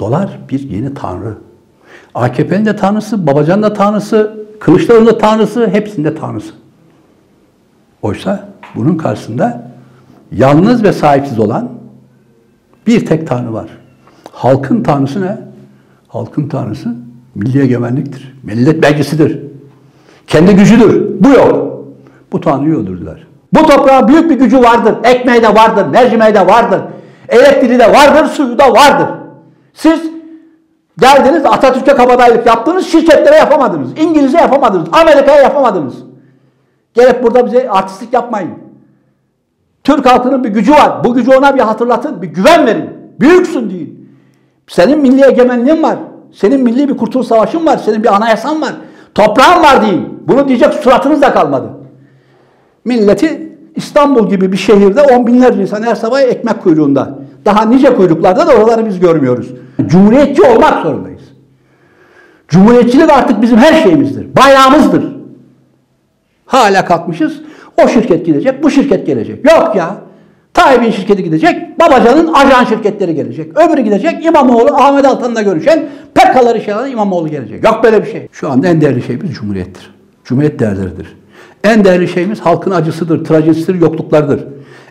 Dolar bir yeni tanrı. AKP'nin de tanrısı, Babacan da tanrısı, Kılıçdaroğlu'nun da tanrısı, hepsinde tanrısı. Oysa bunun karşısında yalnız ve sahipsiz olan bir tek tanrı var. Halkın tanrısı ne? Halkın tanrısı milli egemenliktir. Millet belgesidir. Kendi gücüdür. Bu yok. Bu tanrıyı öldürdüler. Bu toprağın büyük bir gücü vardır. Ekmeği de vardır, mercimeği de vardır. Elektriği de vardır, suyu da vardır. Siz geldiniz Atatürk'e kabadayılık yaptınız, şirketlere yapamadınız. İngiliz'e yapamadınız, Amerika'ya yapamadınız. Gelip burada bize artistlik yapmayın. Türk halkının bir gücü var. Bu gücü ona bir hatırlatın, bir güven verin. Büyüksün deyin. Senin milli egemenliğin var. Senin milli bir kurtuluş savaşın var. Senin bir anayasan var. Toprağın var deyin. Bunu diyecek suratınız da kalmadı. Milleti İstanbul gibi bir şehirde on binlerce insan her sabah ekmek kuyruğunda. Daha nice kuyruklarda da oraları biz görmüyoruz. Cumhuriyetçi olmak zorundayız. Cumhuriyetçilik artık bizim her şeyimizdir. Bayrağımızdır. Hala kalkmışız. O şirket gidecek, bu şirket gelecek. Yok ya. Tayyip'in şirketi gidecek, Babacan'ın ajan şirketleri gelecek. Öbürü gidecek, İmamoğlu, Ahmet Altan'la görüşen PKK'ları şey alan İmamoğlu gelecek. Yok böyle bir şey. Şu anda en değerli şeyimiz Cumhuriyettir. Cumhuriyet değerleridir. En değerli şeyimiz halkın acısıdır, trajedisidir, yokluklardır.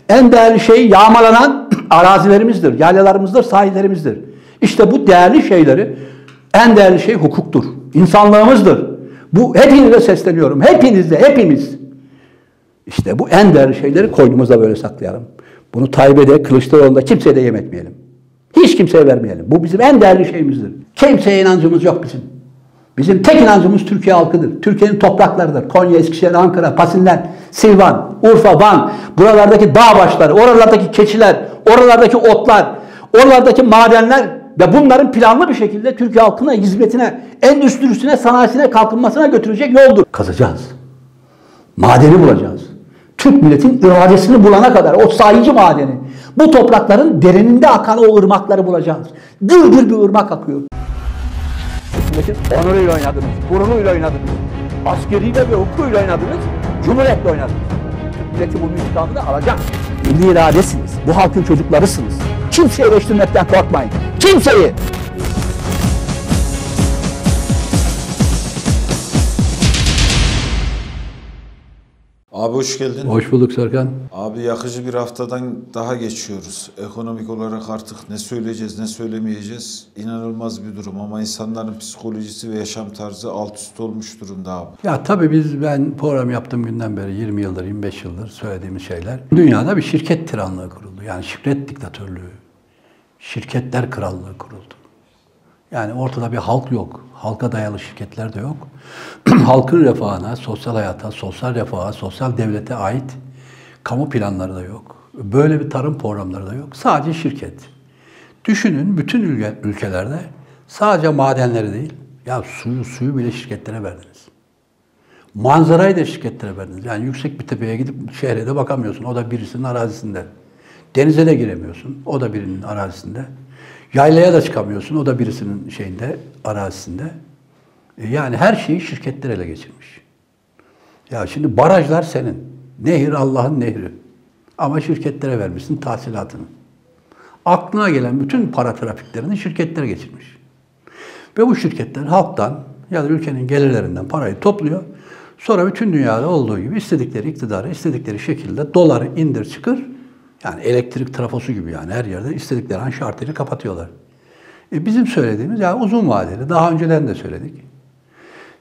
En değerli şey yağmalanan arazilerimizdir, yaylalarımızdır, sahillerimizdir. İşte bu değerli şeyleri, en değerli şey hukuktur, insanlığımızdır. Bu hepinize sesleniyorum, hepinizle, hepimiz. İşte bu en değerli şeyleri koynumuzda böyle saklayalım. Bunu Tayyip'e Kılıçdaroğlu'nda kimseye de yem etmeyelim. Hiç kimseye vermeyelim. Bu bizim en değerli şeyimizdir. Kimseye inancımız yok bizim. Bizim tek inancımız Türkiye halkıdır. Türkiye'nin topraklarıdır. Konya, Eskişehir, Ankara, Pasinler, Silvan, Urfa, Van, buralardaki dağ başları, oralardaki keçiler, oralardaki otlar, oralardaki madenler ve bunların planlı bir şekilde Türkiye halkına, hizmetine, endüstrisine, sanayisine, kalkınmasına götürecek yoldur. Kazacağız. Madeni bulacağız. Türk milletin iradesini bulana kadar o sahici madeni, bu toprakların derininde akan o ırmakları bulacağız. Gür gür bir ırmak akıyor. Milletin onuruyla oynadınız, gururuyla oynadınız, askeriyle ve hukukuyla oynadınız, cumhuriyetle oynadınız. Türk milleti bu intikamını alacak. Milli iradesiniz, bu halkın çocuklarısınız. Kimseyi eleştirmekten korkmayın. Kimseyi! Abi hoş geldin. Hoş bulduk Serkan. Abi yakıcı bir haftadan daha geçiyoruz. Ekonomik olarak artık ne söyleyeceğiz ne söylemeyeceğiz inanılmaz bir durum ama insanların psikolojisi ve yaşam tarzı alt üst olmuş durumda abi. Ya tabii biz ben program yaptığım günden beri 20 yıldır 25 yıldır söylediğimiz şeyler. Dünyada bir şirket tiranlığı kuruldu. Yani şirket diktatörlüğü, şirketler krallığı kuruldu. Yani ortada bir halk yok. Halka dayalı şirketler de yok. Halkın refahına, sosyal hayata, sosyal refaha, sosyal devlete ait kamu planları da yok. Böyle bir tarım programları da yok. Sadece şirket. Düşünün bütün ülke, ülkelerde sadece madenleri değil, ya suyu suyu bile şirketlere verdiniz. Manzarayı da şirketlere verdiniz. Yani yüksek bir tepeye gidip şehre de bakamıyorsun. O da birisinin arazisinde. Denize de giremiyorsun. O da birinin arazisinde. Yaylaya da çıkamıyorsun. O da birisinin şeyinde, arazisinde. E yani her şeyi şirketler ele geçirmiş. Ya şimdi barajlar senin. Nehir Allah'ın nehri. Ama şirketlere vermişsin tahsilatını. Aklına gelen bütün para trafiklerini şirketlere geçirmiş. Ve bu şirketler halktan ya da ülkenin gelirlerinden parayı topluyor. Sonra bütün dünyada olduğu gibi istedikleri iktidarı istedikleri şekilde doları indir çıkır yani elektrik trafosu gibi yani her yerde istedikleri an şarteli kapatıyorlar. E bizim söylediğimiz yani uzun vadeli, daha önceden de söyledik.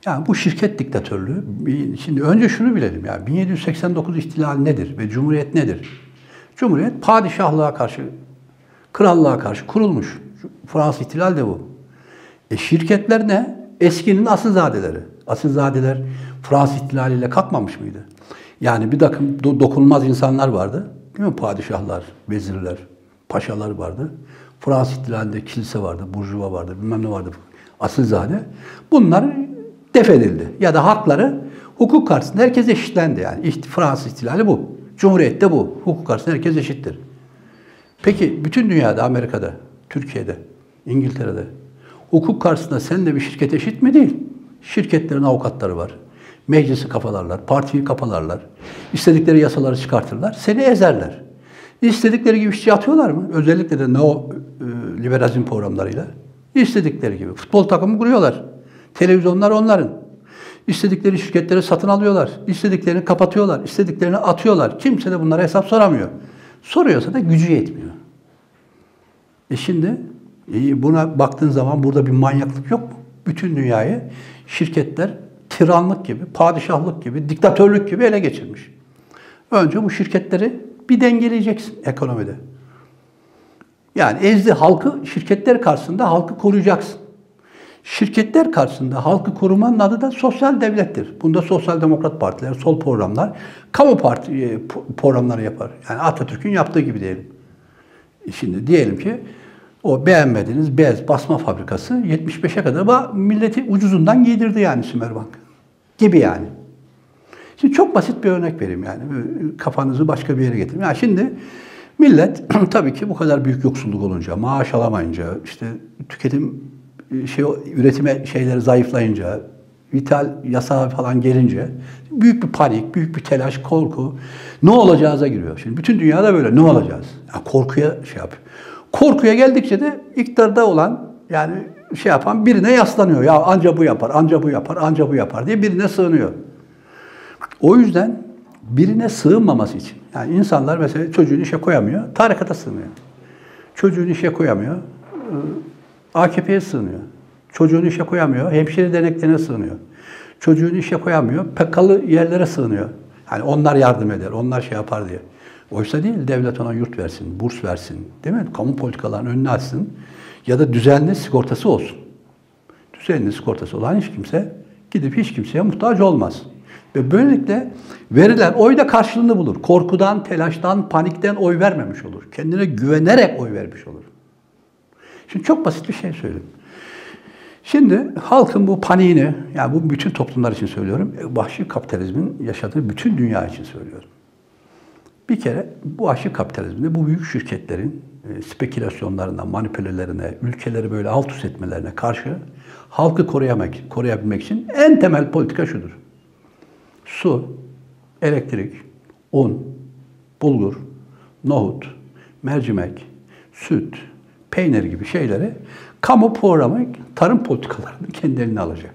Yani bu şirket diktatörlüğü, şimdi önce şunu bilelim yani 1789 ihtilal nedir ve cumhuriyet nedir? Cumhuriyet padişahlığa karşı, krallığa karşı kurulmuş. Fransız ihtilal de bu. E şirketler ne? Eskinin asilzadeleri. Asilzadeler Fransız ihtilaliyle kalkmamış mıydı? Yani bir takım do- dokunulmaz insanlar vardı. Değil mi? Padişahlar, vezirler, paşalar vardı. Fransız ihtilalinde kilise vardı, burjuva vardı, bilmem ne vardı. Asilzade. Bunlar def edildi. Ya da hakları hukuk karşısında herkes eşitlendi yani. Fransız ihtilali bu. Cumhuriyette bu. Hukuk karşısında herkes eşittir. Peki bütün dünyada, Amerika'da, Türkiye'de, İngiltere'de hukuk karşısında sen de bir şirket eşit mi değil? Şirketlerin avukatları var. Meclisi kafalarlar, partiyi kafalarlar. İstedikleri yasaları çıkartırlar, seni ezerler. İstedikleri gibi işçi atıyorlar mı? Özellikle de neo e, liberalizm programlarıyla. İstedikleri gibi. Futbol takımı kuruyorlar. Televizyonlar onların. İstedikleri şirketleri satın alıyorlar. İstediklerini kapatıyorlar. İstediklerini atıyorlar. Kimse de bunlara hesap soramıyor. Soruyorsa da gücü yetmiyor. E şimdi e buna baktığın zaman burada bir manyaklık yok mu? Bütün dünyayı şirketler tiranlık gibi, padişahlık gibi, diktatörlük gibi ele geçirmiş. Önce bu şirketleri bir dengeleyeceksin ekonomide. Yani ezdi halkı, şirketler karşısında halkı koruyacaksın. Şirketler karşısında halkı korumanın adı da sosyal devlettir. Bunda sosyal demokrat partiler, sol programlar, kamu parti e, programları yapar. Yani Atatürk'ün yaptığı gibi diyelim. E şimdi diyelim ki o beğenmediğiniz bez basma fabrikası 75'e kadar milleti ucuzundan giydirdi yani Sümerbank. Gibi yani. Şimdi çok basit bir örnek vereyim yani. Kafanızı başka bir yere getirin. Yani şimdi millet tabii ki bu kadar büyük yoksulluk olunca, maaş alamayınca, işte tüketim şey üretime şeyleri zayıflayınca, vital yasağı falan gelince büyük bir panik, büyük bir telaş, korku. Ne olacağıza giriyor. Şimdi bütün dünyada böyle ne olacağız? Yani korkuya şey yapıyor. Korkuya geldikçe de iktidarda olan yani şey yapan birine yaslanıyor. Ya anca bu yapar, anca bu yapar, anca bu yapar diye birine sığınıyor. O yüzden birine sığınmaması için. Yani insanlar mesela çocuğunu işe koyamıyor, tarikata sığınıyor. Çocuğunu işe koyamıyor, AKP'ye sığınıyor. Çocuğunu işe koyamıyor, hemşire derneklerine sığınıyor. Çocuğunu işe koyamıyor, pekalı yerlere sığınıyor. Yani onlar yardım eder, onlar şey yapar diye. Oysa değil, devlet ona yurt versin, burs versin, değil mi? Kamu politikalarının önüne açsın ya da düzenli sigortası olsun. Düzenli sigortası olan hiç kimse gidip hiç kimseye muhtaç olmaz. Ve böylelikle verilen oy da karşılığını bulur. Korkudan, telaştan, panikten oy vermemiş olur. Kendine güvenerek oy vermiş olur. Şimdi çok basit bir şey söyleyeyim. Şimdi halkın bu paniğini, yani bu bütün toplumlar için söylüyorum, vahşi kapitalizmin yaşadığı bütün dünya için söylüyorum. Bir kere bu vahşi kapitalizmde bu büyük şirketlerin e, spekülasyonlarına, manipülelerine, ülkeleri böyle alt üst etmelerine karşı halkı koruyamak, koruyabilmek için en temel politika şudur. Su, elektrik, un, bulgur, nohut, mercimek, süt, peynir gibi şeyleri kamu programı tarım politikalarını kendi eline alacak.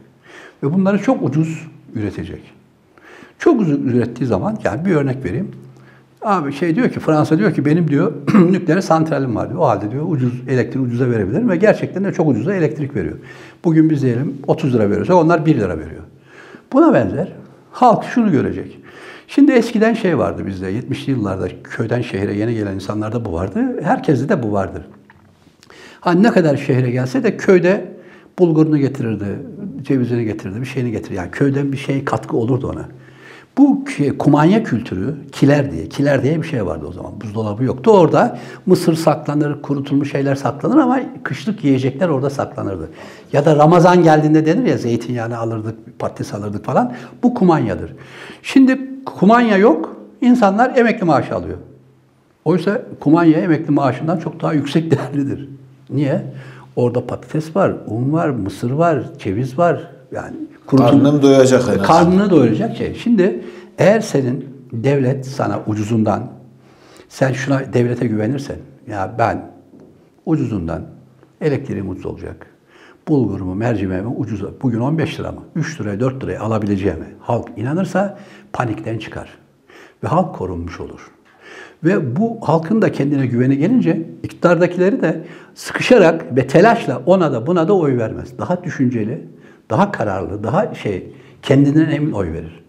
Ve bunları çok ucuz üretecek. Çok ucuz ürettiği zaman, yani bir örnek vereyim. Abi şey diyor ki, Fransa diyor ki benim diyor nükleer santralim var diyor. O halde diyor ucuz elektriği ucuza verebilirim ve gerçekten de çok ucuza elektrik veriyor. Bugün biz diyelim 30 lira veriyorsa onlar 1 lira veriyor. Buna benzer halk şunu görecek. Şimdi eskiden şey vardı bizde 70'li yıllarda köyden şehre yeni gelen insanlarda bu vardı. Herkeste de bu vardır. Hani ne kadar şehre gelse de köyde bulgurunu getirirdi, cevizini getirirdi, bir şeyini getirirdi. Yani köyden bir şey katkı olurdu ona. Bu kumanya kültürü, kiler diye, kiler diye bir şey vardı o zaman. Buzdolabı yoktu. Orada mısır saklanır, kurutulmuş şeyler saklanır ama kışlık yiyecekler orada saklanırdı. Ya da Ramazan geldiğinde denir ya zeytinyağını alırdık, patates alırdık falan. Bu kumanyadır. Şimdi kumanya yok, insanlar emekli maaşı alıyor. Oysa kumanya emekli maaşından çok daha yüksek değerlidir. Niye? Orada patates var, un var, mısır var, ceviz var. Yani kurutun, karnım doyacak en Karnını doyuracak şey. Şimdi eğer senin devlet sana ucuzundan sen şuna devlete güvenirsen ya ben ucuzundan elektriğim ucuz olacak. Bulgurumu, mercimeğimi ucuz. Bugün 15 lira mı? 3 liraya, 4 liraya alabileceğime halk inanırsa panikten çıkar. Ve halk korunmuş olur. Ve bu halkın da kendine güveni gelince iktidardakileri de sıkışarak ve telaşla ona da buna da oy vermez. Daha düşünceli, daha kararlı, daha şey kendinden emin oy verir.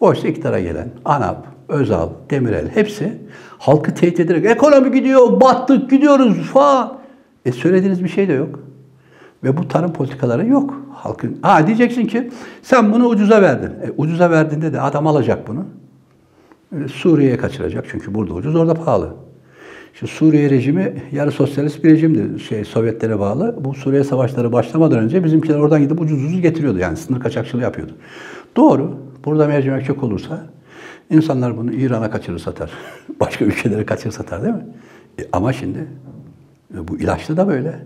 Oysa iktidara gelen ANAP, Özal, Demirel hepsi halkı tehdit ederek ekonomi gidiyor, battık, gidiyoruz falan. E söylediğiniz bir şey de yok. Ve bu tarım politikaları yok halkın. Ha diyeceksin ki sen bunu ucuza verdin. E, ucuza verdiğinde de adam alacak bunu. Suriye'ye kaçıracak çünkü burada ucuz, orada pahalı. Şu Suriye rejimi yarı sosyalist bir rejimdi. Şey Sovyetlere bağlı. Bu Suriye savaşları başlamadan önce bizimkiler oradan gidip ucuz ucuz getiriyordu. Yani sınır kaçakçılığı yapıyordu. Doğru. Burada mercimek çok olursa insanlar bunu İran'a kaçırır satar. Başka ülkelere kaçırır satar değil mi? E, ama şimdi e, bu ilaçlı da böyle.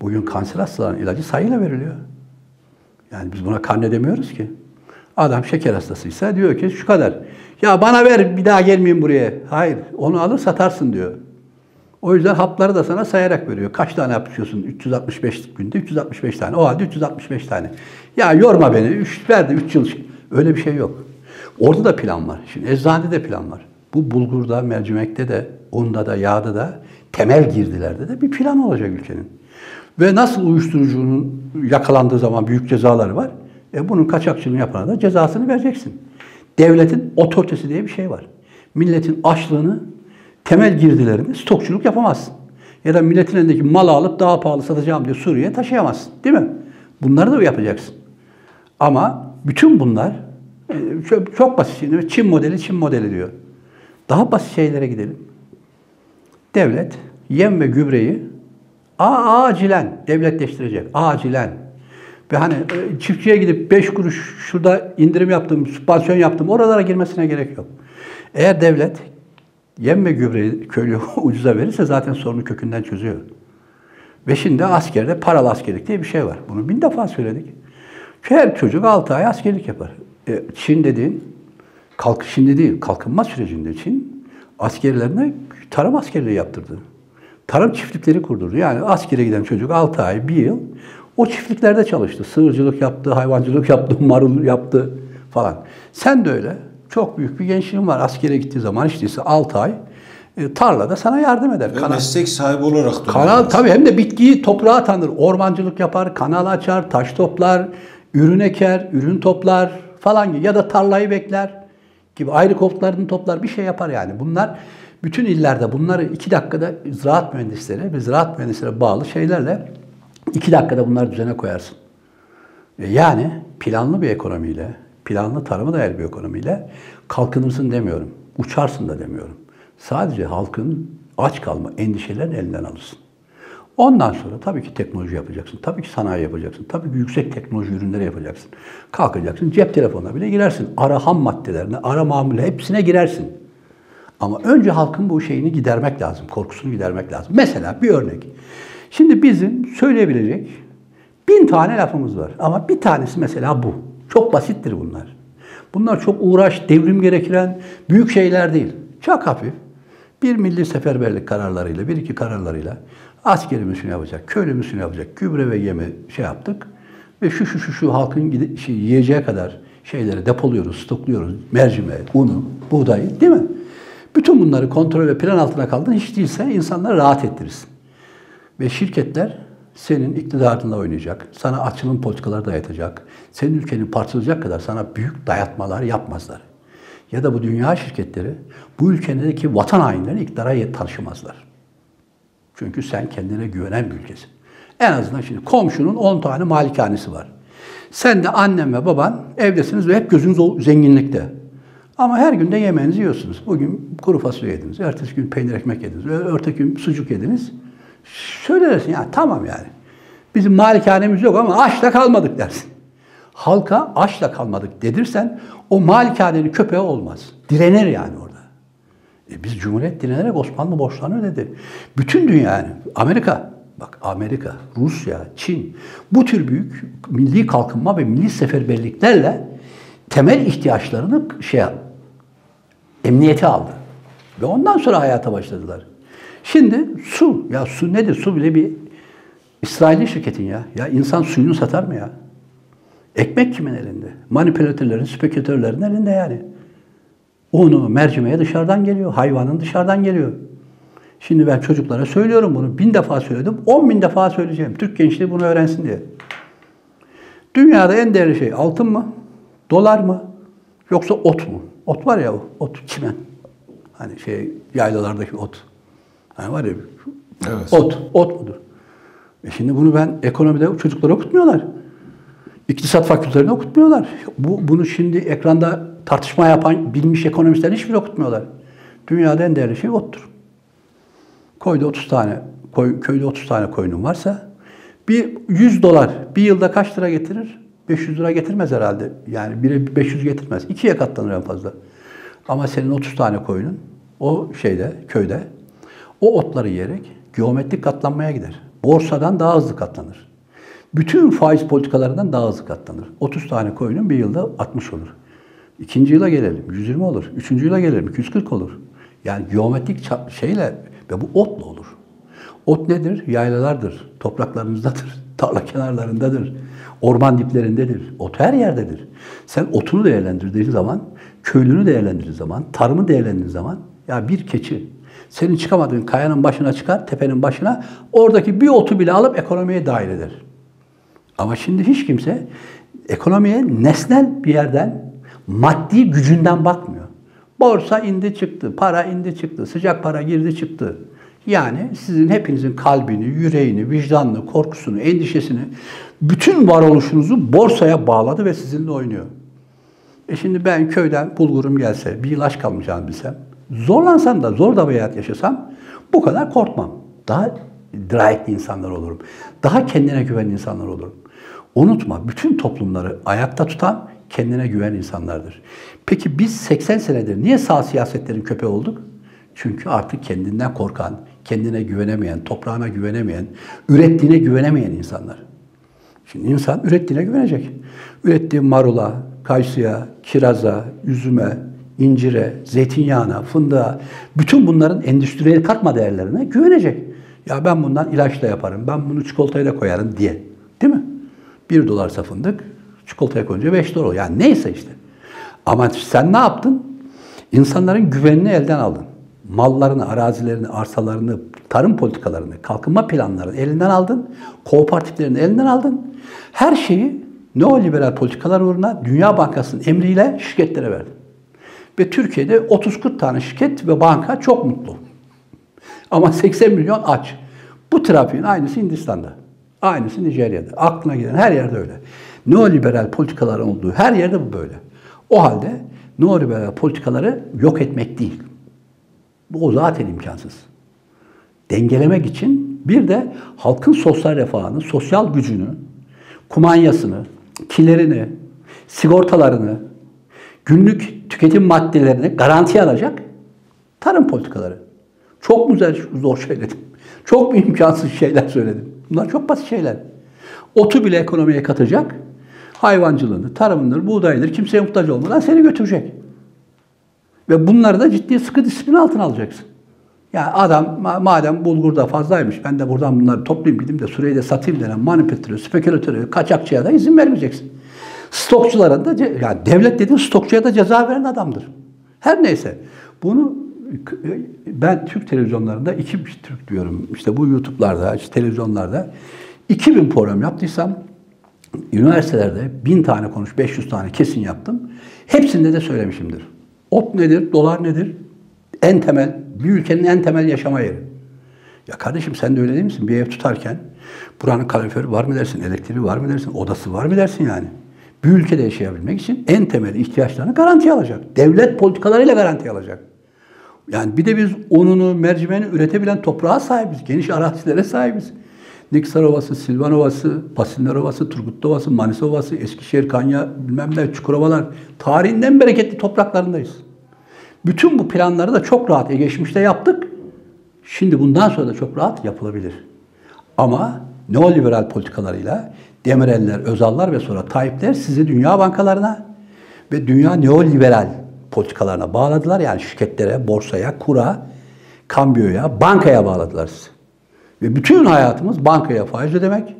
Bugün kanser hastalarının ilacı sayıyla veriliyor. Yani biz buna karne demiyoruz ki. Adam şeker hastasıysa diyor ki şu kadar. Ya bana ver bir daha gelmeyeyim buraya. Hayır onu alır satarsın diyor. O yüzden hapları da sana sayarak veriyor. Kaç tane hap içiyorsun? 365 günde 365 tane. O halde 365 tane. Ya yorma beni. Üç, verdi 3 yıl. Öyle bir şey yok. Orada da plan var. Şimdi eczanede de plan var. Bu bulgurda, mercimekte de, unda da, yağda da, temel girdilerde de bir plan olacak ülkenin. Ve nasıl uyuşturucunun yakalandığı zaman büyük cezaları var. E bunun kaçakçılığını yapana da cezasını vereceksin. Devletin otoritesi diye bir şey var. Milletin açlığını, temel girdilerini stokçuluk yapamazsın. Ya da milletin elindeki malı alıp daha pahalı satacağım diye Suriye'ye taşıyamazsın. Değil mi? Bunları da yapacaksın. Ama bütün bunlar çok, çok basit. Şimdi Çin modeli, Çin modeli diyor. Daha basit şeylere gidelim. Devlet yem ve gübreyi acilen devletleştirecek. Acilen. Ve hani e, çiftçiye gidip 5 kuruş şurada indirim yaptım, sübvansiyon yaptım oralara girmesine gerek yok. Eğer devlet yem ve gübreyi köylüye ucuza verirse zaten sorunu kökünden çözüyor. Ve şimdi askerde paralı askerlik diye bir şey var. Bunu bin defa söyledik. Her çocuk 6 ay askerlik yapar. E, Çin dediğin kalkışında değil, kalkınma sürecinde Çin askerlerine tarım askerliği yaptırdı. Tarım çiftlikleri kurdurdu. Yani askere giden çocuk 6 ay, 1 yıl o çiftliklerde çalıştı. Sığırcılık yaptı, hayvancılık yaptı, marul yaptı falan. Sen de öyle. Çok büyük bir gençliğin var. Askere gittiği zaman işte 6 ay e, tarlada sana yardım eder. Ve kanal, meslek sahibi olarak da Kanal tabii hem de bitkiyi toprağa tanır. Ormancılık yapar, kanal açar, taş toplar, ürün eker, ürün toplar falan gibi. Ya da tarlayı bekler gibi ayrı koplarını toplar bir şey yapar yani. Bunlar bütün illerde bunları iki dakikada ziraat mühendisleri ve ziraat mühendisleri bağlı şeylerle iki dakikada bunları düzene koyarsın. E, yani planlı bir ekonomiyle, planlı tarıma dayalı bir ekonomiyle kalkınırsın demiyorum. Uçarsın da demiyorum. Sadece halkın aç kalma endişelerini elinden alırsın. Ondan sonra tabii ki teknoloji yapacaksın. Tabii ki sanayi yapacaksın. Tabii ki yüksek teknoloji ürünleri yapacaksın. Kalkacaksın cep telefonuna bile girersin. Ara ham maddelerine, ara mamule hepsine girersin. Ama önce halkın bu şeyini gidermek lazım. Korkusunu gidermek lazım. Mesela bir örnek. Şimdi bizim söyleyebilecek bin tane lafımız var. Ama bir tanesi mesela bu. Çok basittir bunlar. Bunlar çok uğraş, devrim gerektiren büyük şeyler değil. Çok hafif. Bir milli seferberlik kararlarıyla, bir iki kararlarıyla askeri müsünü yapacak, köylü müsünü yapacak, gübre ve yemi şey yaptık. Ve şu şu şu şu halkın şey, yiyeceği kadar şeyleri depoluyoruz, stokluyoruz. Mercimeği, unu, buğdayı değil mi? Bütün bunları kontrol ve plan altına kaldın. Hiç değilse insanları rahat ettirirsin. Ve şirketler senin iktidarınla oynayacak, sana açılım politikaları dayatacak, senin ülkenin parçalayacak kadar sana büyük dayatmalar yapmazlar. Ya da bu dünya şirketleri bu ülkedeki vatan hainleri iktidara taşımazlar. Çünkü sen kendine güvenen bir ülkesin. En azından şimdi komşunun 10 tane malikanesi var. Sen de annem ve baban evdesiniz ve hep gözünüz zenginlikte. Ama her gün de yemeğinizi yiyorsunuz. Bugün kuru fasulye yediniz, ertesi gün peynir ekmek yediniz, öteki gün sucuk yediniz. Söylersin ya tamam yani. Bizim malikanemiz yok ama açla kalmadık dersin. Halka açla kalmadık dedirsen o malikanenin köpeği olmaz. Direnir yani orada. E biz Cumhuriyet direnerek Osmanlı borçlarını ödedi. Bütün dünya yani Amerika, bak Amerika, Rusya, Çin bu tür büyük milli kalkınma ve milli seferberliklerle temel ihtiyaçlarını şey emniyete aldı. Ve ondan sonra hayata başladılar. Şimdi su, ya su nedir? Su bile bir İsraili şirketin ya. Ya insan suyunu satar mı ya? Ekmek kimin elinde? Manipülatörlerin, spekülatörlerin elinde yani. Unu, mercimeğe dışarıdan geliyor. Hayvanın dışarıdan geliyor. Şimdi ben çocuklara söylüyorum bunu. Bin defa söyledim. On bin defa söyleyeceğim. Türk gençliği bunu öğrensin diye. Dünyada en değerli şey altın mı? Dolar mı? Yoksa ot mu? Ot var ya ot, çimen. Hani şey yaylalardaki ot. Hani var ya evet. ot, ot mudur? E şimdi bunu ben ekonomide çocuklara okutmuyorlar. İktisat fakültelerinde okutmuyorlar. Bu, bunu şimdi ekranda tartışma yapan bilmiş ekonomistler hiçbir okutmuyorlar. Dünyada en değerli şey ottur. Koyda 30 tane, koy, köyde 30 tane koyunun varsa bir 100 dolar bir yılda kaç lira getirir? 500 lira getirmez herhalde. Yani biri 500 getirmez. İkiye katlanır en fazla. Ama senin 30 tane koyunun o şeyde, köyde o otları yiyerek geometrik katlanmaya gider. Borsadan daha hızlı katlanır. Bütün faiz politikalarından daha hızlı katlanır. 30 tane koyunun bir yılda 60 olur. İkinci yıla gelelim 120 olur. Üçüncü yıla gelelim 240 olur. Yani geometrik şeyle ve bu otla olur. Ot nedir? Yaylalardır, topraklarımızdadır, tarla kenarlarındadır, orman diplerindedir. Ot her yerdedir. Sen otunu değerlendirdiğin zaman, köylünü değerlendirdiğin zaman, tarımı değerlendirdiğin zaman ya bir keçi senin çıkamadığın kayanın başına çıkar, tepenin başına oradaki bir otu bile alıp ekonomiye dahil eder. Ama şimdi hiç kimse ekonomiye nesnel bir yerden, maddi gücünden bakmıyor. Borsa indi çıktı, para indi çıktı, sıcak para girdi çıktı. Yani sizin hepinizin kalbini, yüreğini, vicdanını, korkusunu, endişesini, bütün varoluşunuzu borsaya bağladı ve sizinle oynuyor. E şimdi ben köyden bulgurum gelse, bir ilaç kalmayacağını bilsem, zorlansam da, zor da bir hayat yaşasam bu kadar korkmam. Daha dirayetli insanlar olurum. Daha kendine güven insanlar olurum. Unutma, bütün toplumları ayakta tutan kendine güven insanlardır. Peki biz 80 senedir niye sağ siyasetlerin köpeği olduk? Çünkü artık kendinden korkan, kendine güvenemeyen, toprağına güvenemeyen, ürettiğine güvenemeyen insanlar. Şimdi insan ürettiğine güvenecek. Ürettiği marula, kayısıya, kiraza, üzüme, incire, zeytinyağına, fındığa, bütün bunların endüstriye katma değerlerine güvenecek. Ya ben bundan ilaçla yaparım, ben bunu çikolataya da koyarım diye. Değil mi? 1 dolarsa fındık, çikolataya koyunca 5 dolar Yani neyse işte. Ama sen ne yaptın? İnsanların güvenini elden aldın. Mallarını, arazilerini, arsalarını, tarım politikalarını, kalkınma planlarını elinden aldın. Kooperatiflerini elinden aldın. Her şeyi neoliberal politikalar uğruna Dünya Bankası'nın emriyle şirketlere verdin. Ve Türkiye'de 30-40 tane şirket ve banka çok mutlu. Ama 80 milyon aç. Bu trafiğin aynısı Hindistan'da. Aynısı Nijerya'da. Aklına gelen her yerde öyle. Neoliberal politikaların olduğu her yerde bu böyle. O halde neoliberal politikaları yok etmek değil. Bu o zaten imkansız. Dengelemek için bir de halkın sosyal refahını, sosyal gücünü, kumanyasını, kilerini, sigortalarını, günlük tüketim maddelerini garanti alacak tarım politikaları. Çok mu zor söyledim? Çok mu imkansız şeyler söyledim? Bunlar çok basit şeyler. Otu bile ekonomiye katacak. Hayvancılığını, tarımındır, buğdayıdır kimseye muhtaç olmadan seni götürecek. Ve bunları da ciddi sıkı disiplin altına alacaksın. Yani adam madem bulgurda fazlaymış ben de buradan bunları toplayayım gideyim de Suriye'de satayım denen manipülatörü, spekülatörü, kaçakçıya da izin vermeyeceksin. Stokçulara da, yani devlet dediğin stokçuya da ceza veren adamdır. Her neyse. Bunu ben Türk televizyonlarında iki Türk diyorum. İşte bu YouTube'larda, işte televizyonlarda 2000 program yaptıysam üniversitelerde 1000 tane konuş, 500 tane kesin yaptım. Hepsinde de söylemişimdir. Ot nedir, dolar nedir? En temel, bir ülkenin en temel yaşama yeri. Ya kardeşim sen de öyle değil misin? Bir ev tutarken buranın kaloriferi var mı dersin, elektriği var mı dersin, odası var mı dersin yani? Bir ülkede yaşayabilmek için en temel ihtiyaçlarını garanti alacak. Devlet politikalarıyla garanti alacak. Yani bir de biz ununu, mercimeğini üretebilen toprağa sahibiz. Geniş arazilere sahibiz. Niksar Ovası, Silvan Ovası, Pasinler Ovası, Turgut Ovası, Manisa Ovası, Eskişehir, Kanya, bilmem ne, Çukurovalar. Tarihinden bereketli topraklarındayız. Bütün bu planları da çok rahat geçmişte yaptık. Şimdi bundan sonra da çok rahat yapılabilir. Ama neoliberal politikalarıyla Demireller, Özallar ve sonra Tayyipler sizi dünya bankalarına ve dünya neoliberal politikalarına bağladılar. Yani şirketlere, borsaya, kura, kambiyoya, bankaya bağladılar sizi. Ve bütün hayatımız bankaya faiz ödemek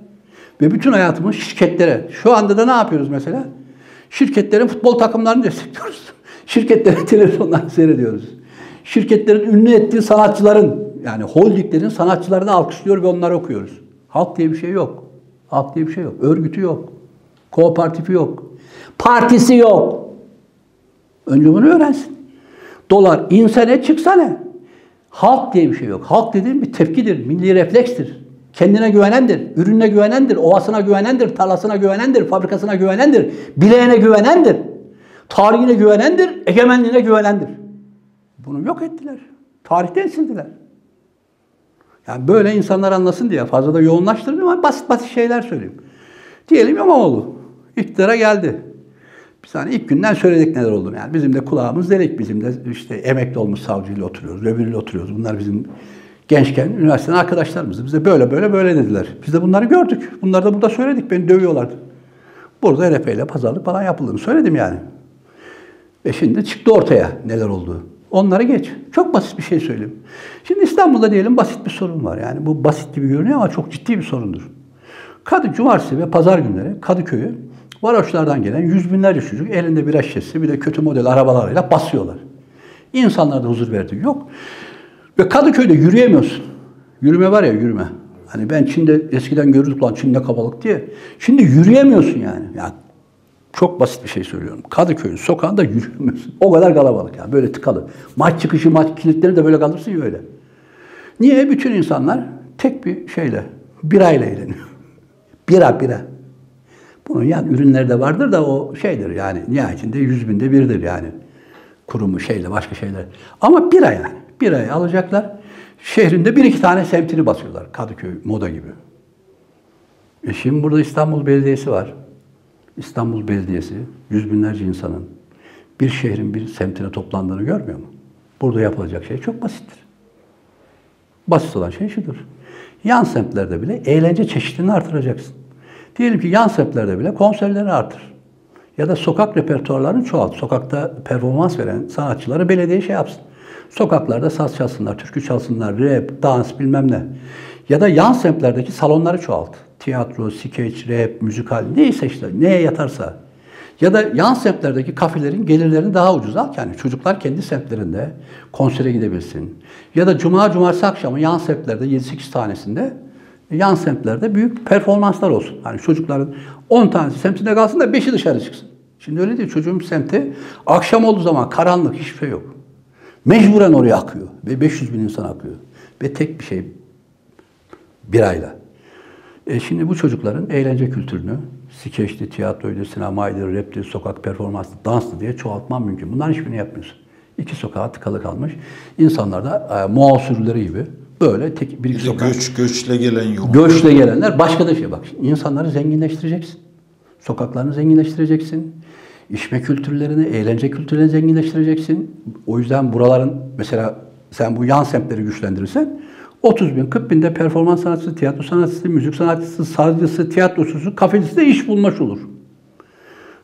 ve bütün hayatımız şirketlere. Şu anda da ne yapıyoruz mesela? Şirketlerin futbol takımlarını destekliyoruz. Şirketlerin televizyonlarını seyrediyoruz. Şirketlerin ünlü ettiği sanatçıların yani holdinglerin sanatçılarını alkışlıyor ve onları okuyoruz. Halk diye bir şey yok. Halk diye bir şey yok. Örgütü yok. Kooperatifi yok. Partisi yok. Önce bunu öğrensin. Dolar insene çıksana. Halk diye bir şey yok. Halk dediğim bir tepkidir, milli reflekstir. Kendine güvenendir, ürününe güvenendir, ovasına güvenendir, tarlasına güvenendir, fabrikasına güvenendir, bileğine güvenendir, tarihine güvenendir, egemenliğine güvenendir. Bunu yok ettiler. Tarihten sildiler. Yani böyle insanlar anlasın diye fazla da yoğunlaştırmıyorum ama basit basit şeyler söyleyeyim. Diyelim İmamoğlu iktidara geldi. Biz hani ilk günden söyledik neler olduğunu. Yani bizim de kulağımız delik. Bizim de işte emekli olmuş savcıyla oturuyoruz, öbürüyle oturuyoruz. Bunlar bizim gençken üniversiteden arkadaşlarımız. Bize böyle böyle böyle dediler. Biz de bunları gördük. Bunları da burada söyledik. Beni dövüyorlardı. Burada RP ile pazarlık falan yapıldığını söyledim yani. Ve şimdi çıktı ortaya neler olduğu. Onları geç. Çok basit bir şey söyleyeyim. Şimdi İstanbul'da diyelim basit bir sorun var. Yani bu basit gibi görünüyor ama çok ciddi bir sorundur. Kadı cumartesi ve pazar günleri Kadıköy'ü varoşlardan gelen yüz binlerce çocuk elinde bir şişesi bir de kötü model arabalarıyla basıyorlar. İnsanlarda huzur verdiği yok. Ve Kadıköy'de yürüyemiyorsun. Yürüme var ya yürüme. Hani ben Çin'de eskiden görürdük lan Çin'de kabalık diye. Şimdi yürüyemiyorsun yani. Yani çok basit bir şey söylüyorum. Kadıköy'ün sokağında yürüyemiyorsun. O kadar kalabalık yani böyle tıkalı. Maç çıkışı maç kilitleri de böyle kalırsın ya öyle. Niye? Bütün insanlar tek bir şeyle, birayla eğleniyor. Bira bira. Bunun yan ürünleri de vardır da o şeydir yani nihayetinde yüz binde birdir yani. Kurumu şeyle başka şeyler. Ama bira yani. Birayı alacaklar. Şehrinde bir iki tane semtini basıyorlar. Kadıköy moda gibi. E şimdi burada İstanbul Belediyesi var. İstanbul Belediyesi yüz binlerce insanın bir şehrin bir semtine toplandığını görmüyor mu? Burada yapılacak şey çok basittir. Basit olan şey şudur. Yan semtlerde bile eğlence çeşitliliğini artıracaksın. Diyelim ki yan semtlerde bile konserleri artır. Ya da sokak repertuarlarını çoğalt. Sokakta performans veren sanatçıları belediye şey yapsın. Sokaklarda saz çalsınlar, türkü çalsınlar, rap, dans bilmem ne. Ya da yan semtlerdeki salonları çoğalt. Tiyatro, skeç, rap, müzikal neyse işte neye yatarsa. Ya da yan semtlerdeki kafelerin gelirlerini daha ucuz al. Yani çocuklar kendi semtlerinde konsere gidebilsin. Ya da cuma, cumartesi akşamı yan semtlerde 7-8 tanesinde yan semtlerde büyük performanslar olsun. Hani çocukların 10 tanesi semtinde kalsın da 5'i dışarı çıksın. Şimdi öyle değil. Çocuğum semti akşam olduğu zaman karanlık hiçbir şey yok. Mecburen oraya akıyor. Ve 500 bin insan akıyor. Ve tek bir şey birayla. E şimdi bu çocukların eğlence kültürünü skeçti, tiyatroydu, sinemaydı, rapti, sokak performansı, danstı diye çoğaltman mümkün. Bunların hiçbirini yapmıyorsun. İki sokağa tıkalı kalmış. İnsanlar da e, Moğol sürüleri gibi böyle tek bir iki sokak. göç, göçle gelen yok. Göçle gelenler başka da şey bak. insanları zenginleştireceksin. Sokaklarını zenginleştireceksin. İçme kültürlerini, eğlence kültürlerini zenginleştireceksin. O yüzden buraların mesela sen bu yan semtleri güçlendirirsen 30 bin, 40 binde performans sanatçısı, tiyatro sanatçısı, müzik sanatçısı, sazcısı, tiyatrocusu, kafecisi de iş bulmuş olur.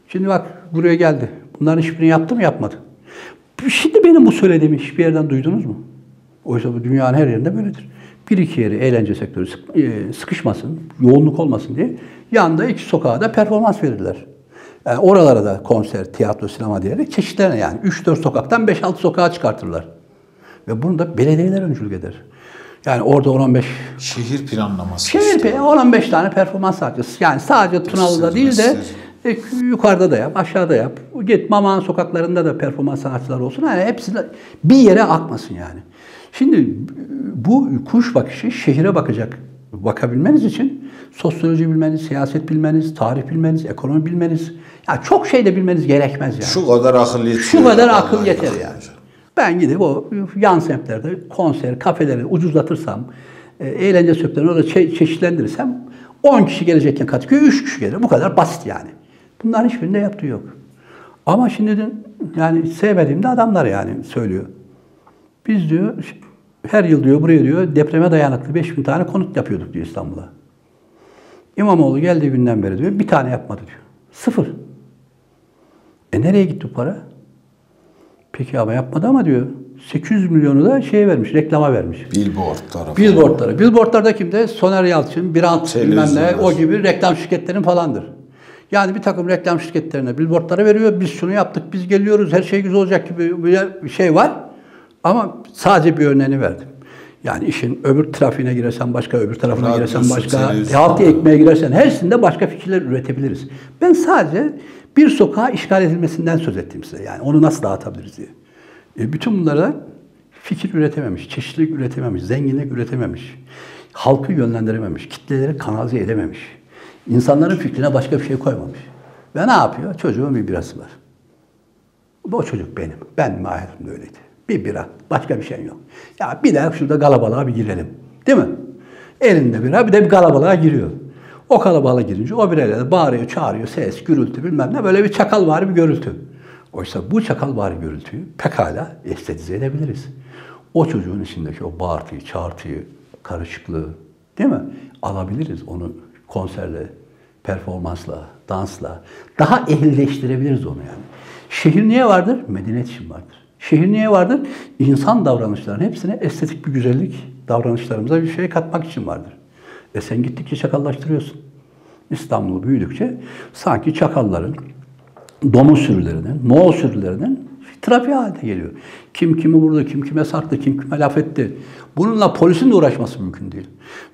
Şimdi bak buraya geldi. Bunların hiçbirini yaptı mı yapmadı. Şimdi benim bu söylediğimi hiçbir yerden duydunuz mu? Oysa bu dünyanın her yerinde böyledir. Bir iki yeri eğlence sektörü e, sıkışmasın, yoğunluk olmasın diye yanında iki sokağa da performans verirler. Yani oralara da konser, tiyatro, sinema diyerek çeşitlerine yani 3-4 sokaktan 5-6 sokağa çıkartırlar. Ve bunu da belediyeler öncülük eder. Yani orada 10-15 Şehir planlaması. Şehir işte. pe- 10-15 tane performans sanatçısı. Yani sadece Tunalı'da değil de e, yukarıda da yap, aşağıda yap. Git Maman sokaklarında da performans sanatçıları olsun. Yani hepsi bir yere akmasın yani. Şimdi bu kuş bakışı şehire bakacak bakabilmeniz için sosyoloji bilmeniz, siyaset bilmeniz, tarih bilmeniz, ekonomi bilmeniz, ya çok şey de bilmeniz gerekmez yani. Şu kadar akıl yetiyor. Şu kadar akıl yeter akıl yani. yeter. Ben gidip o yan semtlerde konser, kafeleri ucuzlatırsam, e, eğlence sektörünü orada çe- çeşitlendirirsem 10 kişi gelecekken Kadıköy'e 3 kişi gelir. Bu kadar basit yani. Bunların hiçbirinde yaptığı yok. Ama şimdi yani sevmediğim de adamlar yani söylüyor. Biz diyor her yıl diyor buraya diyor depreme dayanıklı 5000 tane konut yapıyorduk diyor İstanbul'a. İmamoğlu geldiği günden beri diyor bir tane yapmadı diyor. Sıfır. E nereye gitti para? Peki ama yapmadı ama diyor 800 milyonu da şeye vermiş, reklama vermiş. Billboard tarafı. Billboardlara. Billboardlarda kimde? Soner Yalçın, Birant bilmem ne o gibi reklam şirketlerin falandır. Yani bir takım reklam şirketlerine billboardlara veriyor. Biz şunu yaptık, biz geliyoruz, her şey güzel olacak gibi bir şey var. Ama sadece bir örneğini verdim. Yani işin öbür trafiğine girersen başka, öbür tarafına Radyosu, girersen başka, televizyonu. halk ekmeğe girersen hepsinde başka fikirler üretebiliriz. Ben sadece bir sokağa işgal edilmesinden söz ettim size. Yani onu nasıl dağıtabiliriz diye. E, bütün bunlara fikir üretememiş, çeşitlilik üretememiş, zenginlik üretememiş, halkı yönlendirememiş, kitleleri kanalize edememiş, insanların fikrine başka bir şey koymamış. Ve ne yapıyor? Çocuğun bir birası var. Bu çocuk benim. Ben hayatımda öyleydi. Bir bira. Başka bir şey yok. Ya bir de şurada kalabalığa bir girelim. Değil mi? Elinde bira bir de bir kalabalığa giriyor. O kalabalığa girince o birayla bağırıyor, çağırıyor, ses, gürültü bilmem ne böyle bir çakal var bir gürültü. Oysa bu çakal var gürültüyü pekala estetize edebiliriz. O çocuğun içindeki o bağırtıyı, çağırtıyı, karışıklığı değil mi? Alabiliriz onu konserle, performansla, dansla. Daha ehlileştirebiliriz onu yani. Şehir niye vardır? Medeniyet için vardır. Şehir niye vardır? İnsan davranışlarının hepsine estetik bir güzellik davranışlarımıza bir şey katmak için vardır. E sen gittikçe çakallaştırıyorsun. İstanbul büyüdükçe sanki çakalların, domuz sürülerinin, Moğol sürülerinin trafiği haline geliyor. Kim kimi vurdu, kim kime sarktı, kim kime laf etti. Bununla polisin de uğraşması mümkün değil.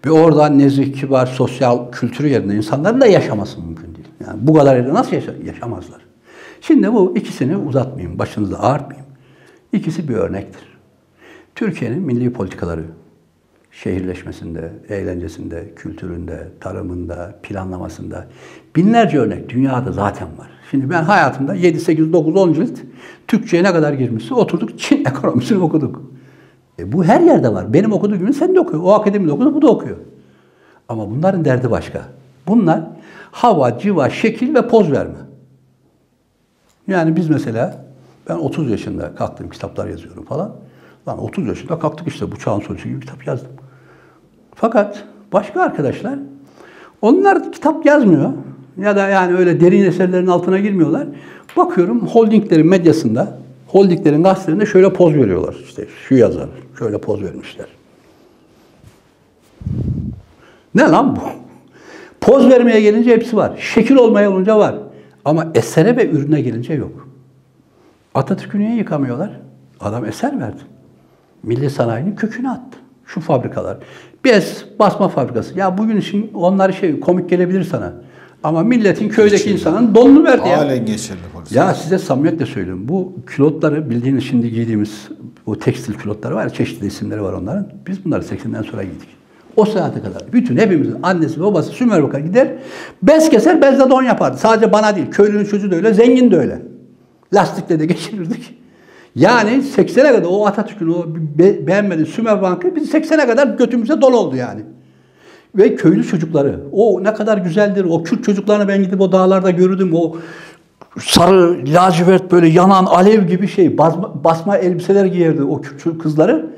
Ve orada nezih, kibar, sosyal kültürü yerinde insanların da yaşaması mümkün değil. Yani bu kadar yerde nasıl yaşa yaşamazlar? Şimdi bu ikisini uzatmayayım, başınızda ağırtmayayım. İkisi bir örnektir. Türkiye'nin milli politikaları, şehirleşmesinde, eğlencesinde, kültüründe, tarımında, planlamasında binlerce örnek dünyada zaten var. Şimdi ben hayatımda 7, 8, 9, 10 cilt Türkçe'ye ne kadar girmişse oturduk Çin ekonomisini okuduk. E bu her yerde var. Benim okuduğum gibi sen de okuyor. O akademide okudu, bu da okuyor. Ama bunların derdi başka. Bunlar hava, civa, şekil ve poz verme. Yani biz mesela ben 30 yaşında kalktım kitaplar yazıyorum falan. Lan 30 yaşında kalktık işte bu çağın sonucu gibi kitap yazdım. Fakat başka arkadaşlar onlar kitap yazmıyor ya da yani öyle derin eserlerin altına girmiyorlar. Bakıyorum holdinglerin medyasında, holdinglerin gazetelerinde şöyle poz veriyorlar. İşte şu yazar, şöyle poz vermişler. Ne lan bu? Poz vermeye gelince hepsi var. Şekil olmaya olunca var. Ama esere ve ürüne gelince yok. Atatürk'ü niye yıkamıyorlar? Adam eser verdi. Milli sanayinin kökünü attı. Şu fabrikalar. Bez basma fabrikası. Ya bugün için onlar şey komik gelebilir sana. Ama milletin köydeki Geçerli. insanın donunu verdi ya. Halen geçerli polis. Ya size samimiyetle söylüyorum. Bu külotları bildiğiniz şimdi giydiğimiz bu tekstil külotları var ya çeşitli isimleri var onların. Biz bunları 80'den sonra giydik. O saate kadar bütün hepimizin annesi babası Sümer Bakar gider bez keser bezle don yapardı. Sadece bana değil köylünün çocuğu da öyle zengin de öyle. Lastikle de geçirirdik. Yani 80'e kadar o Atatürk'ün o be, beğenmediği Sümer Bankı biz 80'e kadar götümüze don oldu yani. Ve köylü çocukları. O ne kadar güzeldir. O Kürt çocuklarını ben gidip o dağlarda görürdüm. O sarı, lacivert böyle yanan alev gibi şey. Basma, basma elbiseler giyerdi o Kürt kızları.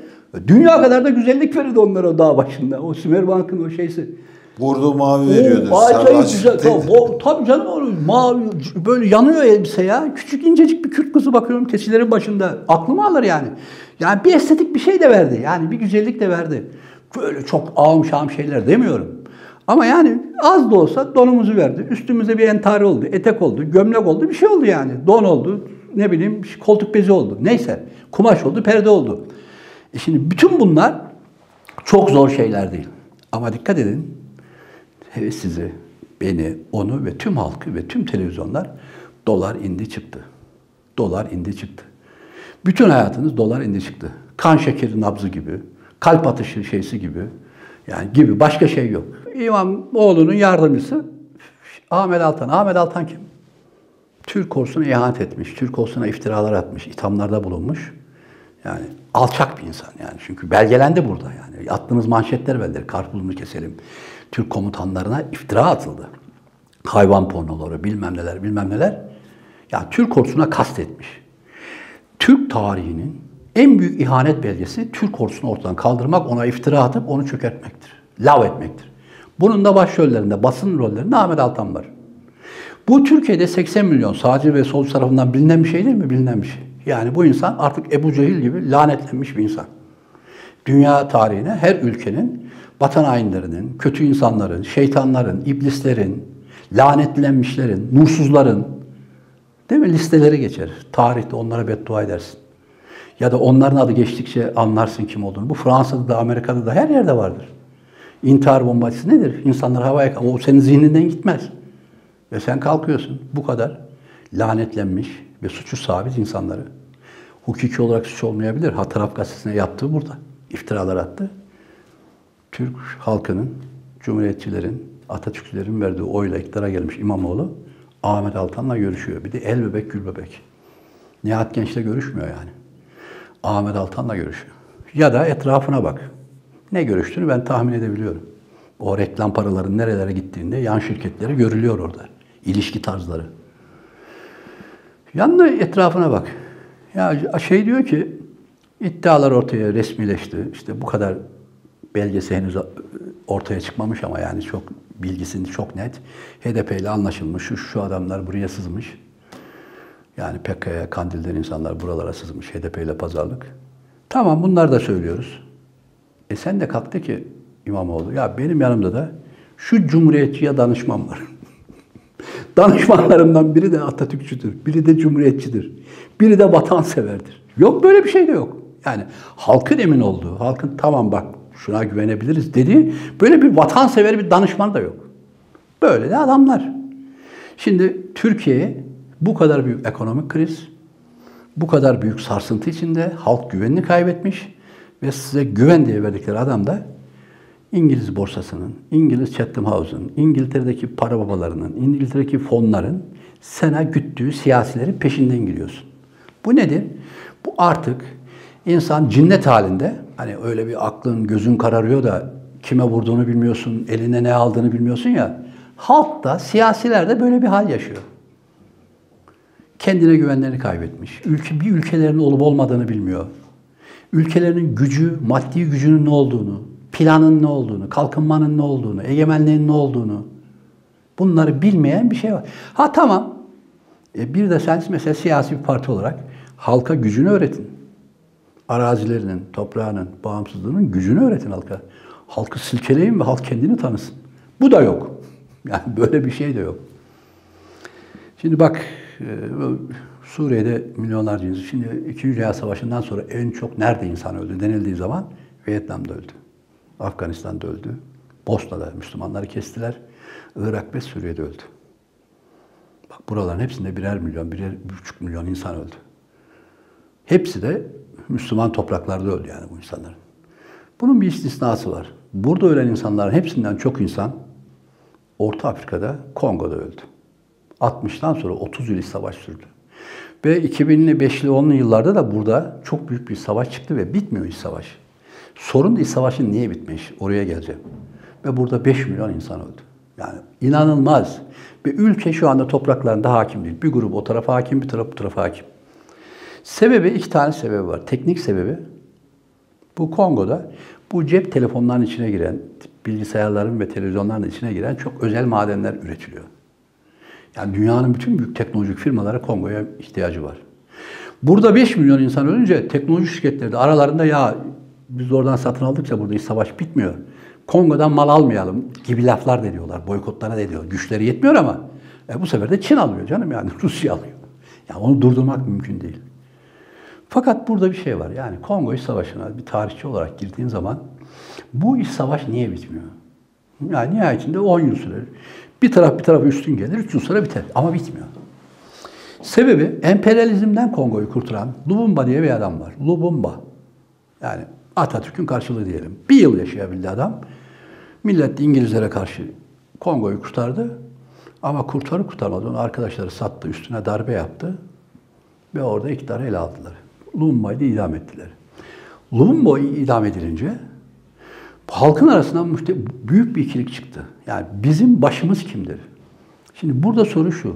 Dünya kadar da güzellik verirdi onlara dağ başında. O Sümerbank'ın o şeysi. Bordo mavi veriyordu. O acayip güzel. Tabii, tabii canım o mavi böyle yanıyor elbise ya. Küçük incecik bir Kürt kızı bakıyorum keçilerin başında. Aklımı alır yani. Yani bir estetik bir şey de verdi. Yani bir güzellik de verdi. Böyle çok ağım şam şeyler demiyorum. Ama yani az da olsa donumuzu verdi. Üstümüze bir entari oldu, etek oldu, gömlek oldu, bir şey oldu yani. Don oldu, ne bileyim koltuk bezi oldu. Neyse, kumaş oldu, perde oldu. E şimdi bütün bunlar çok zor şeyler değil. Ama dikkat edin, evet sizi, beni, onu ve tüm halkı ve tüm televizyonlar dolar indi çıktı. Dolar indi çıktı. Bütün hayatınız dolar indi çıktı. Kan şekeri nabzı gibi, kalp atışı şeysi gibi. Yani gibi başka şey yok. İmamoğlu'nun yardımcısı Ahmet Altan. Ahmet Altan kim? Türk ordusuna ihanet etmiş, Türk ordusuna iftiralar atmış, ithamlarda bulunmuş. Yani alçak bir insan yani. Çünkü belgelendi burada yani. Attığınız manşetler bellidir. Karpuzunu keselim. Türk komutanlarına iftira atıldı. Hayvan pornoları, bilmem neler, bilmem neler. Yani Türk ordusuna kastetmiş. Türk tarihinin en büyük ihanet belgesi Türk ordusunu ortadan kaldırmak, ona iftira atıp onu çökertmektir. Lav etmektir. Bunun da başrollerinde, basın rollerinde Ahmet Altan var. Bu Türkiye'de 80 milyon sağcı ve solcu tarafından bilinen bir şey değil mi? Bilinen bir şey. Yani bu insan artık Ebu Cehil gibi lanetlenmiş bir insan. Dünya tarihine her ülkenin vatan hainlerinin, kötü insanların, şeytanların, iblislerin, lanetlenmişlerin, nursuzların değil mi listeleri geçer. Tarihte onlara beddua edersin. Ya da onların adı geçtikçe anlarsın kim olduğunu. Bu Fransa'da da Amerika'da da her yerde vardır. İntihar bombacısı nedir? İnsanlar havaya o senin zihninden gitmez. Ve sen kalkıyorsun. Bu kadar lanetlenmiş ve suçu sabit insanları. Hukuki olarak suç olmayabilir. Ha taraf gazetesine yaptığı burada. İftiralar attı. Türk halkının, cumhuriyetçilerin, Atatürkçülerin verdiği oyla iktidara gelmiş İmamoğlu Ahmet Altan'la görüşüyor. Bir de el bebek gül bebek. Nihat Genç'le görüşmüyor yani. Ahmet Altan'la görüşüyor. Ya da etrafına bak. Ne görüştüğünü ben tahmin edebiliyorum. O reklam paraların nerelere gittiğinde yan şirketleri görülüyor orada. İlişki tarzları. Yanına etrafına bak. Ya şey diyor ki iddialar ortaya resmileşti. İşte bu kadar belgesi henüz ortaya çıkmamış ama yani çok bilgisini çok net. HDP ile anlaşılmış. Şu, şu adamlar buraya sızmış. Yani PKK'ya, Kandil'den insanlar buralara sızmış, HDP ile pazarlık. Tamam bunlar da söylüyoruz. E sen de kalktı ki İmamoğlu, ya benim yanımda da şu cumhuriyetçiye danışman var. Danışmanlarımdan biri de Atatürkçüdür, biri de cumhuriyetçidir, biri de vatanseverdir. Yok böyle bir şey de yok. Yani halkın emin olduğu, halkın tamam bak şuna güvenebiliriz dediği böyle bir vatansever bir danışman da yok. Böyle de adamlar. Şimdi Türkiye bu kadar büyük ekonomik kriz, bu kadar büyük sarsıntı içinde halk güvenini kaybetmiş ve size güven diye verdikleri adam da İngiliz borsasının, İngiliz Chatham House'un, İngiltere'deki para babalarının, İngiltere'deki fonların sana güttüğü siyasilerin peşinden gidiyorsun. Bu nedir? Bu artık insan cinnet halinde, hani öyle bir aklın, gözün kararıyor da kime vurduğunu bilmiyorsun, eline ne aldığını bilmiyorsun ya. Halk da, siyasiler de böyle bir hal yaşıyor. Kendine güvenlerini kaybetmiş. Ülke, bir ülkelerin olup olmadığını bilmiyor. Ülkelerinin gücü, maddi gücünün ne olduğunu, planın ne olduğunu, kalkınmanın ne olduğunu, egemenliğin ne olduğunu bunları bilmeyen bir şey var. Ha tamam. E bir de sen mesela siyasi bir parti olarak halka gücünü öğretin. Arazilerinin, toprağının, bağımsızlığının gücünü öğretin halka. Halkı silkeleyin ve halk kendini tanısın. Bu da yok. Yani böyle bir şey de yok. Şimdi bak e, Suriye'de milyonlarca insan. Şimdi 2. Dünya Savaşı'ndan sonra en çok nerede insan öldü denildiği zaman Vietnam'da öldü. Afganistan'da öldü. Bosna'da Müslümanları kestiler. Irak ve Suriye'de öldü. Bak buraların hepsinde birer milyon, birer buçuk milyon insan öldü. Hepsi de Müslüman topraklarda öldü yani bu insanların. Bunun bir istisnası var. Burada ölen insanların hepsinden çok insan Orta Afrika'da, Kongo'da öldü. 60'tan sonra 30 yıl savaş sürdü. Ve 2000'li, 5'li, 10'lu yıllarda da burada çok büyük bir savaş çıktı ve bitmiyor iç savaş. Sorun iç savaşın niye bitmiş? Oraya geleceğim. Ve burada 5 milyon insan öldü. Yani inanılmaz. Ve ülke şu anda topraklarında hakim değil. Bir grup o tarafa hakim, bir taraf bu tarafa hakim. Sebebi, iki tane sebebi var. Teknik sebebi, bu Kongo'da bu cep telefonlarının içine giren, bilgisayarların ve televizyonların içine giren çok özel madenler üretiliyor. Yani dünyanın bütün büyük teknolojik firmalara Kongo'ya ihtiyacı var. Burada 5 milyon insan ölünce teknoloji şirketleri de aralarında ya biz oradan satın aldıkça burada iş savaş bitmiyor. Kongo'dan mal almayalım gibi laflar da diyorlar. Boykotlara da diyor. Güçleri yetmiyor ama e, bu sefer de Çin alıyor canım yani Rusya alıyor. Yani onu durdurmak mümkün değil. Fakat burada bir şey var. Yani Kongo İç Savaşı'na bir tarihçi olarak girdiğin zaman bu iş savaş niye bitmiyor? Yani nihayetinde 10 yıl sürer. Bir taraf bir tarafa üstün gelir, 3 yıl sonra biter. Ama bitmiyor. Sebebi emperyalizmden Kongo'yu kurtaran Lubumba diye bir adam var. Lubumba. Yani Atatürk'ün karşılığı diyelim. Bir yıl yaşayabildi adam. Millet İngilizlere karşı Kongo'yu kurtardı. Ama kurtarı kurtarmadı. Onu arkadaşları sattı, üstüne darbe yaptı. Ve orada iktidarı ele aldılar. Lumumba'yı idam ettiler. Lumumba idam edilince halkın arasından büyük bir ikilik çıktı. Yani bizim başımız kimdir? Şimdi burada soru şu.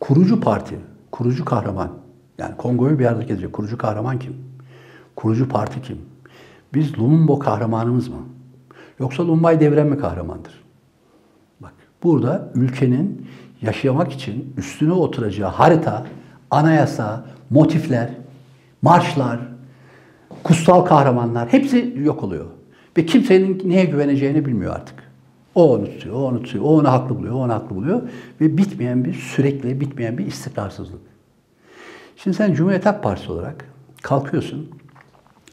Kurucu parti, kurucu kahraman. Yani Kongo'yu bir arada gezecek. Kurucu kahraman kim? Kurucu parti kim? Biz Lumumba kahramanımız mı? Yoksa Lumumba'yı devren mi kahramandır? Bak burada ülkenin yaşamak için üstüne oturacağı harita, anayasa, motifler, marşlar, kutsal kahramanlar hepsi yok oluyor. Ve kimsenin neye güveneceğini bilmiyor artık. O onu tutuyor, o onu tutuyor, o onu haklı buluyor, o onu haklı buluyor. Ve bitmeyen bir, sürekli bitmeyen bir istikrarsızlık. Şimdi sen Cumhuriyet Halk Partisi olarak kalkıyorsun,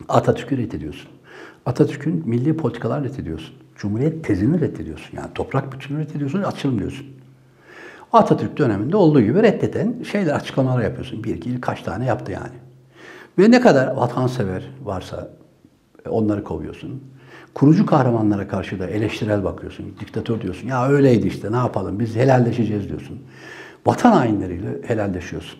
Atatürk'ü reddediyorsun. Atatürk'ün milli politikalar reddediyorsun. Cumhuriyet tezini reddediyorsun. Yani toprak bütününü reddediyorsun, açılım diyorsun. Atatürk döneminde olduğu gibi reddeden şeyler, açıklamalar yapıyorsun. Bir, iki, kaç tane yaptı yani. Ve ne kadar vatansever varsa onları kovuyorsun. Kurucu kahramanlara karşı da eleştirel bakıyorsun. Diktatör diyorsun. Ya öyleydi işte ne yapalım biz helalleşeceğiz diyorsun. Vatan hainleriyle helalleşiyorsun.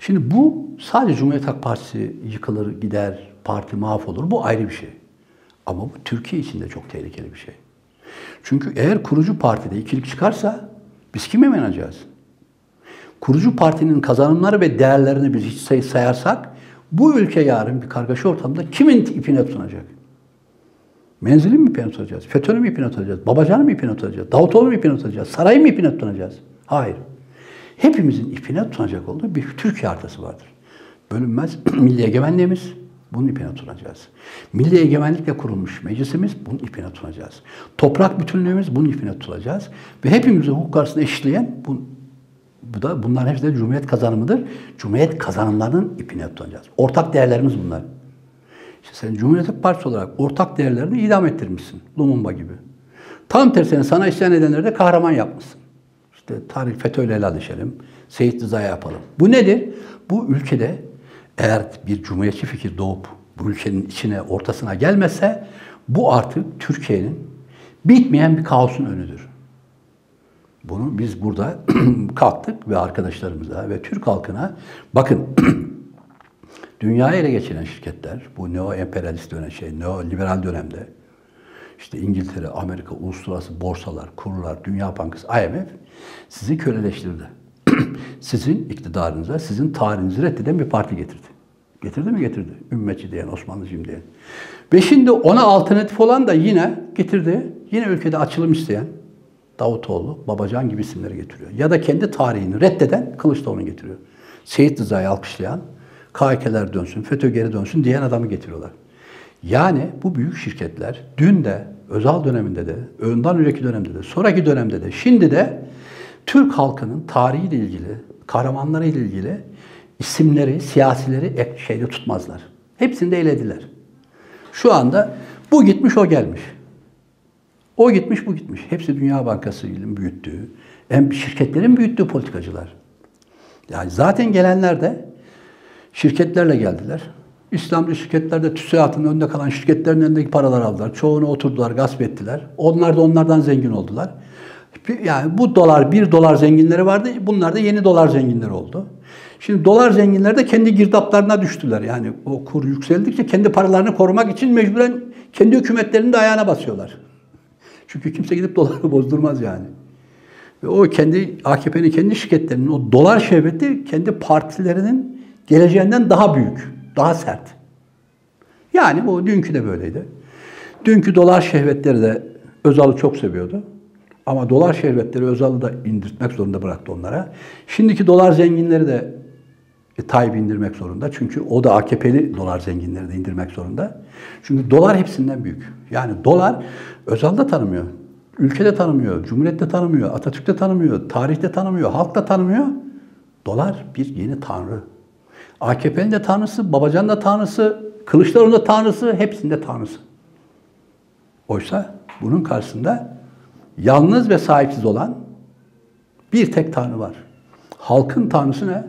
Şimdi bu sadece Cumhuriyet Halk Partisi yıkılır gider, parti mahvolur. Bu ayrı bir şey. Ama bu Türkiye için de çok tehlikeli bir şey. Çünkü eğer kurucu partide ikilik çıkarsa biz kime inanacağız? Kurucu partinin kazanımları ve değerlerini biz hiç sayarsak bu ülke yarın bir kargaşa ortamında kimin ipine tutunacak? Menzil'i mi ipine tutacağız? FETÖ'nü mü ipine tutacağız? Babacan'ı mı ipine tutacağız? Davutoğlu mu ipine tutacağız? Sarayı mı ipine tutunacağız? Hayır. hepimizin ipine tutunacak olduğu bir Türkiye haritası vardır. Bölünmez milli egemenliğimiz, bunun ipine tutunacağız. Milli egemenlikle kurulmuş meclisimiz, bunun ipine tutunacağız. Toprak bütünlüğümüz, bunun ipine tutulacağız. Ve hepimizi hukuk karşısında eşitleyen, bu, bu da bunların hepsi de Cumhuriyet kazanımıdır. Cumhuriyet kazanımlarının ipine tutunacağız. Ortak değerlerimiz bunlar. İşte sen Cumhuriyet Partisi olarak ortak değerlerini idam ettirmişsin. Lumumba gibi. Tam tersine sana isyan edenleri de kahraman yapmışsın. İşte tarih FETÖ'yle helal düşelim. Seyit Rıza'ya yapalım. Bu nedir? Bu ülkede eğer bir cumhuriyetçi fikir doğup bu ülkenin içine, ortasına gelmezse bu artık Türkiye'nin bitmeyen bir kaosun önüdür. Bunu biz burada kalktık ve arkadaşlarımıza ve Türk halkına bakın dünyayı ele geçiren şirketler, bu neo-emperyalist dönem şey, neo-liberal dönemde işte İngiltere, Amerika, uluslararası borsalar, kurlar, Dünya Bankası, IMF sizi köleleştirdi. sizin iktidarınıza, sizin tarihinizi reddeden bir parti getirdi. Getirdi mi? Getirdi. Ümmetçi diyen, Osmanlıcıyım diyen. Ve şimdi ona alternatif olan da yine getirdi. Yine ülkede açılım isteyen Davutoğlu, Babacan gibi isimleri getiriyor. Ya da kendi tarihini reddeden Kılıçdaroğlu'nu getiriyor. Seyit Rıza'yı alkışlayan, KHK'ler dönsün, FETÖ geri dönsün diyen adamı getiriyorlar. Yani bu büyük şirketler dün de, özel döneminde de, önden önceki dönemde de, sonraki dönemde de, şimdi de Türk halkının tarihiyle ilgili, kahramanlarıyla ilgili isimleri, siyasileri şeyde tutmazlar. Hepsini de elediler. Şu anda bu gitmiş, o gelmiş. O gitmiş, bu gitmiş. Hepsi Dünya Bankası'nın büyüttüğü, hem şirketlerin büyüttüğü politikacılar. Yani zaten gelenler de şirketlerle geldiler. İslamcı şirketler de TÜSİAD'ın önünde kalan şirketlerin önündeki paralar aldılar. Çoğunu oturdular, gasp ettiler. Onlar da onlardan zengin oldular. Yani bu dolar, bir dolar zenginleri vardı. Bunlar da yeni dolar zenginleri oldu. Şimdi dolar zenginleri de kendi girdaplarına düştüler. Yani o kur yükseldikçe kendi paralarını korumak için mecburen kendi hükümetlerinin de ayağına basıyorlar. Çünkü kimse gidip doları bozdurmaz yani. Ve o kendi AKP'nin kendi şirketlerinin o dolar şehveti kendi partilerinin geleceğinden daha büyük, daha sert. Yani bu dünkü de böyleydi. Dünkü dolar şehvetleri de Özal'ı çok seviyordu. Ama dolar şehvetleri Özal'ı da indirtmek zorunda bıraktı onlara. Şimdiki dolar zenginleri de e, Tayyip indirmek zorunda. Çünkü o da AKP'li dolar zenginleri de indirmek zorunda. Çünkü dolar hepsinden büyük. Yani dolar Özal da tanımıyor. Ülkede tanımıyor, Cumhuriyet'te tanımıyor, Atatürk'te tanımıyor, tarihte tanımıyor, halkta tanımıyor. Dolar bir yeni tanrı. AKP'nin de tanrısı, Babacan da tanrısı, Kılıçdaroğlu'nun da tanrısı, hepsinde tanrısı. Oysa bunun karşısında yalnız ve sahipsiz olan bir tek tanrı var. Halkın tanrısı ne?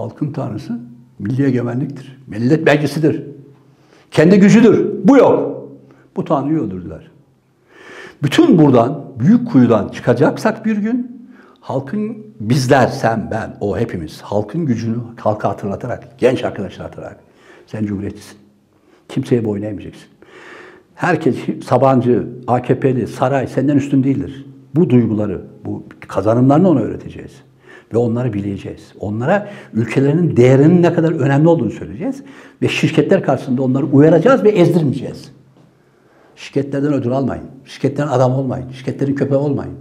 Halkın tanrısı milli egemenliktir. Millet meclisidir. Kendi gücüdür. Bu yok. Bu tanrıyı öldürdüler. Bütün buradan, büyük kuyudan çıkacaksak bir gün halkın bizler, sen, ben, o hepimiz halkın gücünü halka hatırlatarak, genç arkadaşlar hatırlatarak sen cumhuriyetçisin. Kimseye boyun eğmeyeceksin. Herkes Sabancı, AKP'li, saray senden üstün değildir. Bu duyguları, bu kazanımlarını ona öğreteceğiz. Ve onları bileceğiz. Onlara ülkelerinin değerinin ne kadar önemli olduğunu söyleyeceğiz. Ve şirketler karşısında onları uyaracağız ve ezdirmeyeceğiz. Şirketlerden ödül almayın. Şirketlerin adam olmayın. Şirketlerin köpeği olmayın.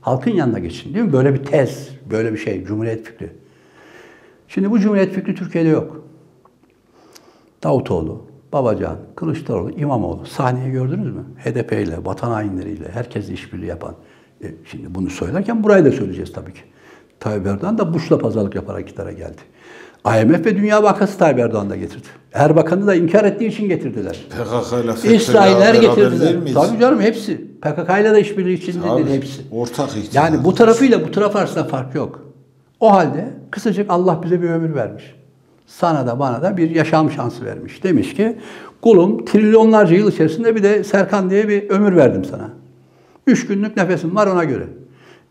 Halkın yanına geçin değil mi? Böyle bir tez, böyle bir şey, cumhuriyet fikri. Şimdi bu cumhuriyet fikri Türkiye'de yok. Davutoğlu, Babacan, Kılıçdaroğlu, İmamoğlu sahneyi gördünüz mü? HDP ile, vatan hainleriyle, herkesle işbirliği yapan. E, şimdi bunu söylerken burayı da söyleyeceğiz tabii ki. Tayyip Erdoğan da Bush'la pazarlık yaparak iktidara geldi. IMF ve Dünya Bankası Tayyip Erdoğan da getirdi. Erbakan'ı da inkar ettiği için getirdiler. PKK ile FETÖ'yle İsrailler getirdiler. Tabii canım hepsi. PKK ile de işbirliği içinde Tabii, değil hepsi. Ortak iktidar. Yani bu tarafıyla bu taraf arasında fark yok. O halde kısacık Allah bize bir ömür vermiş. Sana da bana da bir yaşam şansı vermiş. Demiş ki kulum trilyonlarca yıl içerisinde bir de Serkan diye bir ömür verdim sana. Üç günlük nefesim var ona göre.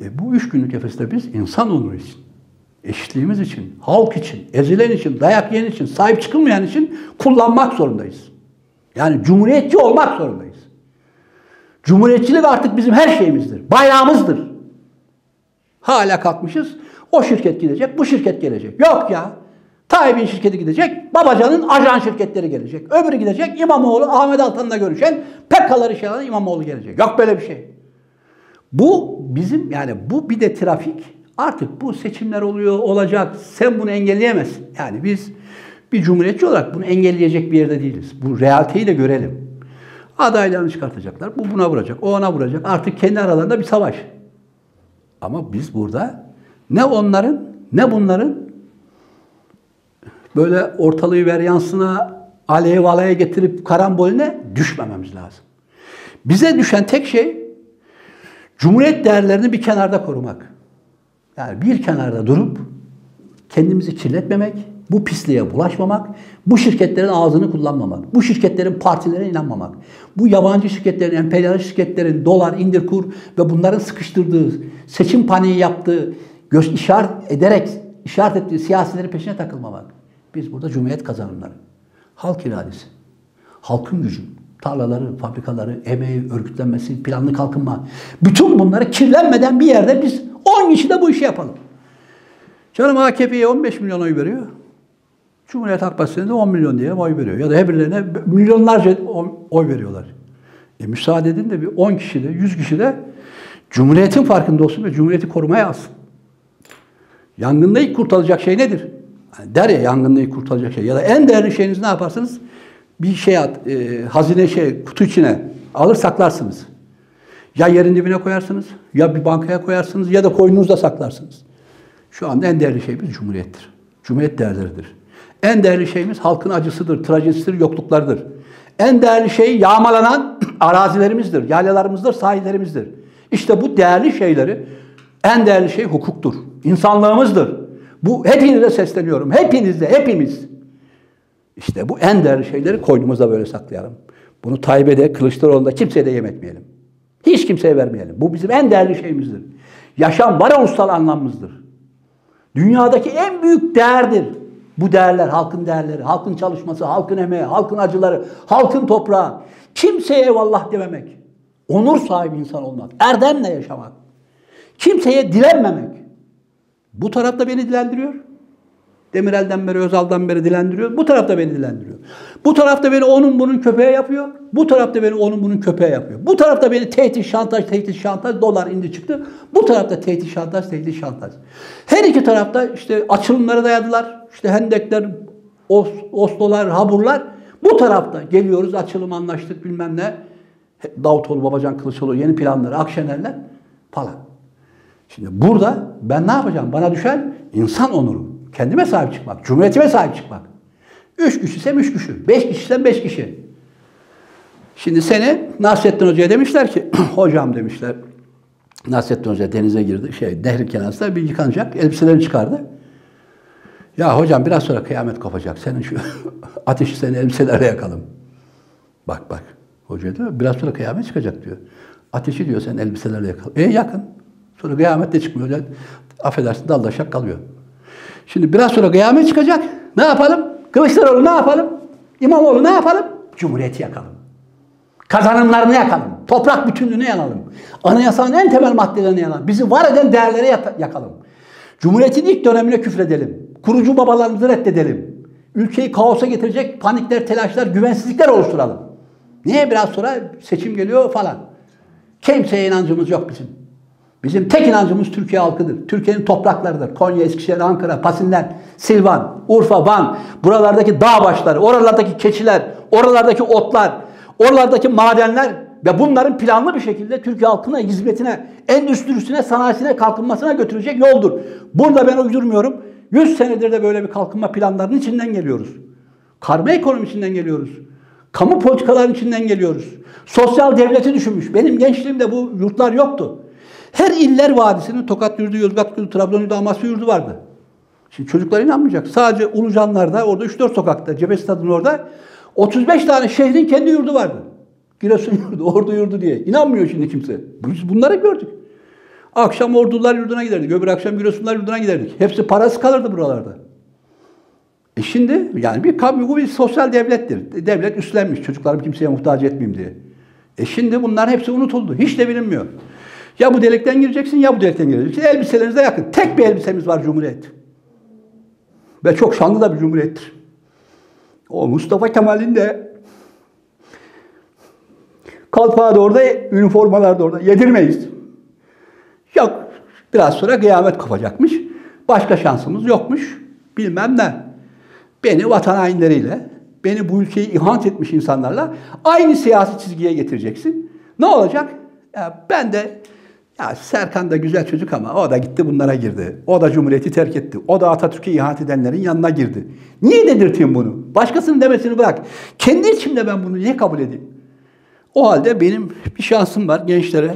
E bu üç günlük nefeste biz insan onuru için, eşitliğimiz için, halk için, ezilen için, dayak yiyen için, sahip çıkılmayan için kullanmak zorundayız. Yani cumhuriyetçi olmak zorundayız. Cumhuriyetçilik artık bizim her şeyimizdir. Bayrağımızdır. Hala kalkmışız. O şirket gidecek, bu şirket gelecek. Yok ya. Tayyip'in şirketi gidecek, Babacan'ın ajan şirketleri gelecek. Öbürü gidecek, İmamoğlu, Ahmet Altan'la görüşen PKK'ları işe İmamoğlu gelecek. Yok böyle bir şey. Bu bizim yani bu bir de trafik Artık bu seçimler oluyor, olacak. Sen bunu engelleyemezsin. Yani biz bir cumhuriyetçi olarak bunu engelleyecek bir yerde değiliz. Bu realiteyi de görelim. Adaylarını çıkartacaklar. Bu buna vuracak, o ona vuracak. Artık kendi aralarında bir savaş. Ama biz burada ne onların ne bunların böyle ortalığı veryansına aleyh alaya getirip karambolüne düşmememiz lazım. Bize düşen tek şey Cumhuriyet değerlerini bir kenarda korumak. Yani bir kenarda durup kendimizi kirletmemek, bu pisliğe bulaşmamak, bu şirketlerin ağzını kullanmamak, bu şirketlerin partilere inanmamak, bu yabancı şirketlerin, emperyal şirketlerin dolar, indir kur ve bunların sıkıştırdığı, seçim paniği yaptığı, göz işaret ederek işaret ettiği siyasilerin peşine takılmamak. Biz burada cumhuriyet kazanımları, halk iradesi, halkın gücü, tarlaları, fabrikaları, emeği, örgütlenmesi, planlı kalkınma. Bütün bunları kirlenmeden bir yerde biz 10 kişi de bu işi yapalım. Canım AKP'ye 15 milyon oy veriyor. Cumhuriyet Halk Partisi'ne de 10 milyon diye oy veriyor. Ya da her milyonlarca oy veriyorlar. E müsaade edin de bir 10 kişi de 100 kişi de Cumhuriyet'in farkında olsun ve Cumhuriyet'i korumaya alsın. Yangında ilk kurtaracak şey nedir? Yani der ya yangında ilk kurtaracak şey. Ya da en değerli şeyiniz ne yaparsınız? Bir şey at, e, hazine şey kutu içine alır saklarsınız. Ya yerin dibine koyarsınız, ya bir bankaya koyarsınız ya da koynunuzda saklarsınız. Şu anda en değerli şeyimiz Cumhuriyettir. Cumhuriyet değerleridir. En değerli şeyimiz halkın acısıdır, trajedisidir, yokluklardır. En değerli şey yağmalanan arazilerimizdir, yaylalarımızdır, sahillerimizdir. İşte bu değerli şeyleri, en değerli şey hukuktur, insanlığımızdır. Bu hepinize sesleniyorum, hepinizle, hepimiz. İşte bu en değerli şeyleri koynumuzda böyle saklayalım. Bunu Tayyip'e de, Kılıçdaroğlu'nda kimseye de yemetmeyelim. Hiç kimseye vermeyelim. Bu bizim en değerli şeyimizdir. Yaşam varoluşsal anlamımızdır. Dünyadaki en büyük değerdir. Bu değerler, halkın değerleri, halkın çalışması, halkın emeği, halkın acıları, halkın toprağı. Kimseye eyvallah dememek. Onur sahibi insan olmak. Erdemle yaşamak. Kimseye dilenmemek. Bu tarafta beni dilendiriyor. Demirel'den beri, Özal'dan beri dilendiriyor. Bu tarafta beni dilendiriyor. Bu tarafta beni onun bunun köpeğe yapıyor. Bu tarafta beni onun bunun köpeğe yapıyor. Bu tarafta beni tehdit, şantaj, tehdit, şantaj, dolar indi çıktı. Bu tarafta tehdit, şantaj, tehdit, şantaj. Her iki tarafta işte açılımları dayadılar. İşte hendekler, os, oslolar, haburlar. Bu tarafta geliyoruz, açılım anlaştık bilmem ne. Davutoğlu, Babacan Kılıçoğlu, yeni planları, Akşenerler falan. Şimdi burada ben ne yapacağım? Bana düşen insan onuru. Kendime sahip çıkmak, cumhuriyetime sahip çıkmak. Üç kişisem üç kişi, beş kişisem beş kişi. Şimdi seni Nasrettin Hoca'ya demişler ki, hocam demişler, Nasrettin Hoca denize girdi, şey nehrin kenarında bir yıkanacak, elbiselerini çıkardı. Ya hocam biraz sonra kıyamet kopacak, senin şu ateşi seni elbiselerle yakalım. Bak bak, hoca diyor, biraz sonra kıyamet çıkacak diyor. Ateşi diyor sen elbiselerle yakalım. E yakın. Sonra kıyamet de çıkmıyor. Affedersin daldaşak kalıyor. Şimdi biraz sonra kıyamet çıkacak. Ne yapalım? Kılıçdaroğlu ne yapalım? İmamoğlu ne yapalım? Cumhuriyeti yakalım. Kazanımlarını yakalım. Toprak bütünlüğünü yakalım. Anayasanın en temel maddelerini yakalım. Bizi var eden değerleri yakalım. Cumhuriyetin ilk dönemine küfredelim. Kurucu babalarımızı reddedelim. Ülkeyi kaosa getirecek panikler, telaşlar, güvensizlikler oluşturalım. Niye biraz sonra seçim geliyor falan. Kimseye inancımız yok bizim. Bizim tek inancımız Türkiye halkıdır. Türkiye'nin topraklarıdır. Konya, Eskişehir, Ankara, Pasinler, Silvan, Urfa, Van, buralardaki dağ başları, oralardaki keçiler, oralardaki otlar, oralardaki madenler ve bunların planlı bir şekilde Türkiye halkına, hizmetine, endüstrisine, sanayisine, kalkınmasına götürecek yoldur. Burada ben uydurmuyorum. 100 senedir de böyle bir kalkınma planlarının içinden geliyoruz. Karma ekonomisinden geliyoruz. Kamu politikalarının içinden geliyoruz. Sosyal devleti düşünmüş. Benim gençliğimde bu yurtlar yoktu. Her iller vadisinin Tokat yurdu, Yozgat yurdu, Trabzon yurdu, Amasya yurdu vardı. Şimdi çocuklar inanmayacak. Sadece Ulucanlar'da, orada 3-4 sokakta, Cebe Stadı'nın orada 35 tane şehrin kendi yurdu vardı. Giresun yurdu, Ordu yurdu diye. İnanmıyor şimdi kimse. Biz bunları gördük. Akşam Ordular yurduna giderdik. Öbür akşam Giresunlar yurduna giderdik. Hepsi parası kalırdı buralarda. E şimdi yani bir kamu bir sosyal devlettir. Devlet üstlenmiş çocuklarım kimseye muhtaç etmeyeyim diye. E şimdi bunlar hepsi unutuldu. Hiç de bilinmiyor. Ya bu delikten gireceksin ya bu delikten gireceksin. Elbiselerinize yakın. Tek bir elbisemiz var Cumhuriyet. Ve çok şanlı da bir Cumhuriyettir. O Mustafa Kemal'in de kalpağı da orada, üniformalar da orada. Yedirmeyiz. Yok. Biraz sonra kıyamet kopacakmış. Başka şansımız yokmuş. Bilmem ne. Beni vatan hainleriyle, beni bu ülkeyi ihanet etmiş insanlarla aynı siyasi çizgiye getireceksin. Ne olacak? Ya ben de ya Serkan da güzel çocuk ama o da gitti bunlara girdi. O da Cumhuriyeti terk etti. O da Atatürk'e ihanet edenlerin yanına girdi. Niye dedirteyim bunu? Başkasının demesini bırak. Kendi içimde ben bunu niye kabul edeyim? O halde benim bir şansım var gençlere.